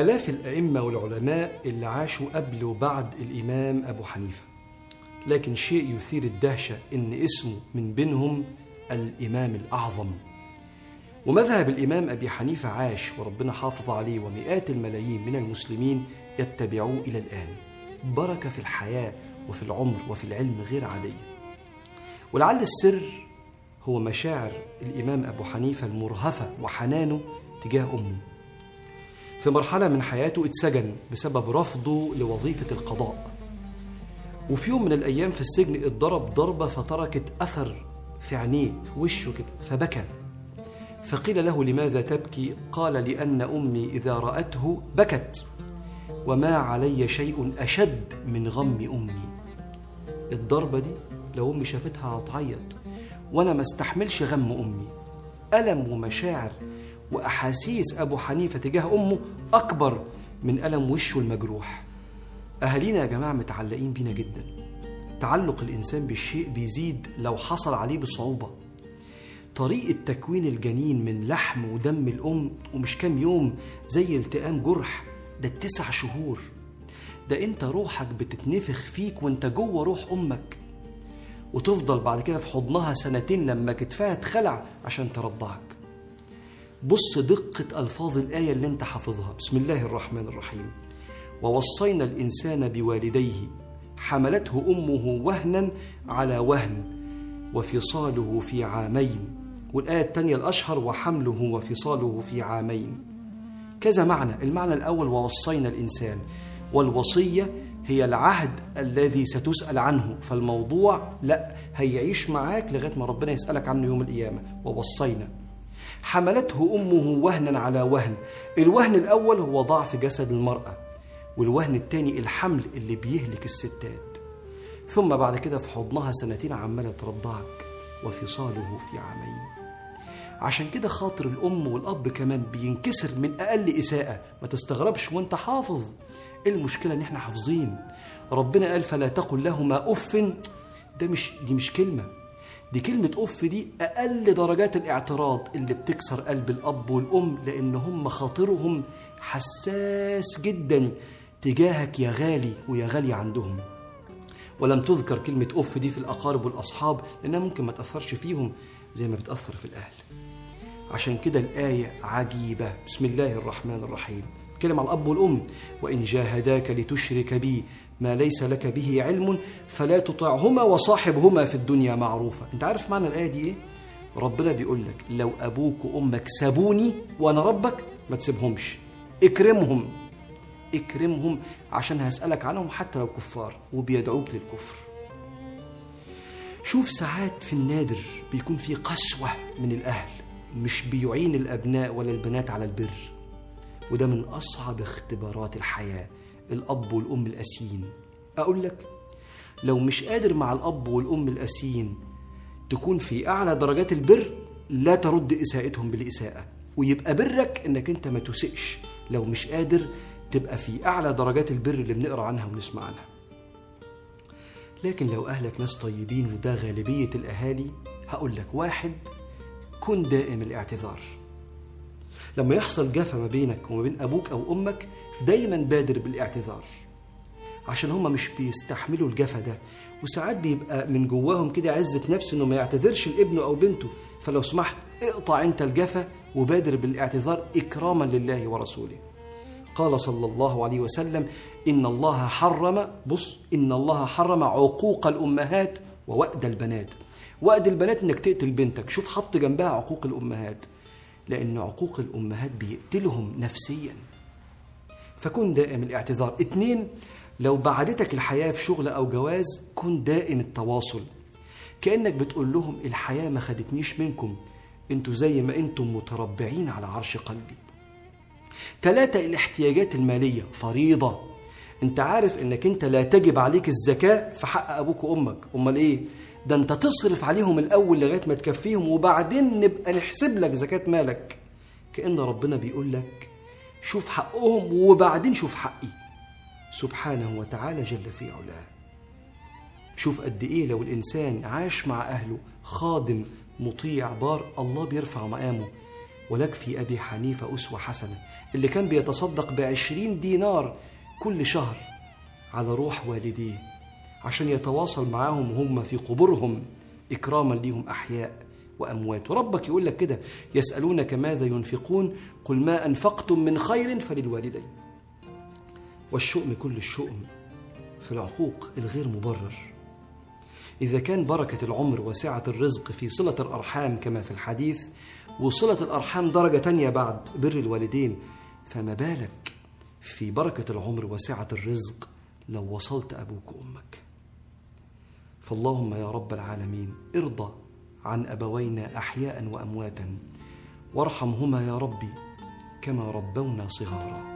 آلاف الأئمة والعلماء اللي عاشوا قبل وبعد الإمام أبو حنيفة. لكن شيء يثير الدهشة إن اسمه من بينهم الإمام الأعظم. ومذهب الإمام أبي حنيفة عاش وربنا حافظ عليه ومئات الملايين من المسلمين يتبعوه إلى الآن. بركة في الحياة وفي العمر وفي العلم غير عادية. ولعل السر هو مشاعر الإمام أبو حنيفة المرهفة وحنانه تجاه أمه. في مرحلة من حياته اتسجن بسبب رفضه لوظيفة القضاء. وفي يوم من الأيام في السجن اتضرب ضربة فتركت أثر في عينيه في وشه كده فبكى. فقيل له لماذا تبكي؟ قال لأن أمي إذا رأته بكت وما علي شيء أشد من غم أمي. الضربة دي لو أمي شافتها هتعيط. وأنا ما استحملش غم أمي ألم ومشاعر وأحاسيس أبو حنيفة تجاه أمه أكبر من ألم وشه المجروح. أهالينا يا جماعة متعلقين بينا جدا. تعلق الإنسان بالشيء بيزيد لو حصل عليه بصعوبة. طريقة تكوين الجنين من لحم ودم الأم ومش كام يوم زي التئام جرح ده التسع شهور. ده أنت روحك بتتنفخ فيك وأنت جوه روح أمك. وتفضل بعد كده في حضنها سنتين لما كتفها اتخلع عشان ترضعك. بص دقة ألفاظ الآية اللي أنت حافظها. بسم الله الرحمن الرحيم. ووصينا الإنسان بوالديه حملته أمه وهنا على وهن وفصاله في عامين. والآية الثانية الأشهر وحمله وفصاله في عامين. كذا معنى. المعنى الأول ووصينا الإنسان. والوصية هي العهد الذي ستسأل عنه. فالموضوع لا هيعيش معاك لغاية ما ربنا يسألك عنه يوم القيامة. ووصينا. حملته أمه وهنا على وهن. الوهن الأول هو ضعف جسد المرأة والوهن الثاني الحمل اللي بيهلك الستات. ثم بعد كده في حضنها سنتين عمالة ترضعك وفصاله في عامين. عشان كده خاطر الأم والأب كمان بينكسر من أقل إساءة. ما تستغربش وأنت حافظ. إيه المشكلة إن إحنا حافظين؟ ربنا قال فلا تقل لهما أف. ده مش دي مش كلمة. دي كلمة أف دي أقل درجات الاعتراض اللي بتكسر قلب الأب والأم لأن هم خاطرهم حساس جدا تجاهك يا غالي ويا غالي عندهم. ولم تذكر كلمة أف دي في الأقارب والأصحاب لأنها ممكن ما تأثرش فيهم زي ما بتأثر في الأهل. عشان كده الآية عجيبة. بسم الله الرحمن الرحيم. كلمة على الأب والأم وإن جاهداك لتشرك بي ما ليس لك به علم فلا تطعهما وصاحبهما في الدنيا معروفة أنت عارف معنى الآية دي إيه؟ ربنا بيقول لك لو أبوك وأمك سابوني وأنا ربك ما تسيبهمش. اكرمهم اكرمهم عشان هسألك عنهم حتى لو كفار وبيدعوك للكفر. شوف ساعات في النادر بيكون في قسوة من الأهل مش بيعين الأبناء ولا البنات على البر. وده من أصعب اختبارات الحياة الأب والأم الأسيين أقول لك لو مش قادر مع الأب والأم الأسيين تكون في أعلى درجات البر لا ترد إساءتهم بالإساءة. ويبقى برك إنك أنت ما تسئش لو مش قادر تبقى في أعلى درجات البر اللي بنقرأ عنها ونسمع عنها. لكن لو أهلك ناس طيبين وده غالبية الأهالي هقول لك واحد كن دائم الاعتذار. لما يحصل جفا ما بينك وما بين أبوك أو أمك دايما بادر بالاعتذار. عشان هما مش بيستحملوا الجفا ده. وساعات بيبقى من جواهم كده عزة نفس إنه ما يعتذرش لابنه أو بنته. فلو سمحت اقطع أنت الجفا وبادر بالاعتذار إكراما لله ورسوله. قال صلى الله عليه وسلم إن الله حرم بص إن الله حرم عقوق الأمهات ووأد البنات. وأد البنات إنك تقتل بنتك. شوف حط جنبها عقوق الأمهات. لأن عقوق الأمهات بيقتلهم نفسيا. فكن دائم الاعتذار. اتنين لو بعدتك الحياة في شغل أو جواز كن دائم التواصل. كأنك بتقول لهم الحياة ما خدتنيش منكم. أنتوا زي ما أنتم متربعين على عرش قلبي. ثلاثة الاحتياجات المالية. فريضة. انت عارف انك انت لا تجب عليك الزكاة في حق أبوك وأمك. أمال إيه؟ ده انت تصرف عليهم الأول لغاية ما تكفيهم وبعدين نبقى نحسب لك زكاة مالك. كأن ربنا بيقول لك شوف حقهم وبعدين شوف حقي. سبحانه وتعالى جل في علاه. شوف قد إيه لو الإنسان عاش مع أهله خادم مطيع بار الله بيرفع مقامه. ولك في أبي حنيفة أسوة حسنة اللي كان بيتصدق بعشرين دينار كل شهر على روح والديه. عشان يتواصل معاهم وهم في قبورهم. إكراما ليهم أحياء وأموات. وربك يقول لك كده يسألونك ماذا ينفقون؟ قل ما أنفقتم من خير فللوالدين. والشؤم كل الشؤم في العقوق الغير مبرر. إذا كان بركة العمر وسعة الرزق في صلة الأرحام كما في الحديث وصلة الأرحام درجة تانية بعد بر الوالدين فما بالك في بركة العمر وسعة الرزق لو وصلت أبوك وأمك؟ فاللهم يا رب العالمين ارضى عن أبوينا أحياء وأمواتا وارحمهما يا ربي كما ربونا صغارا.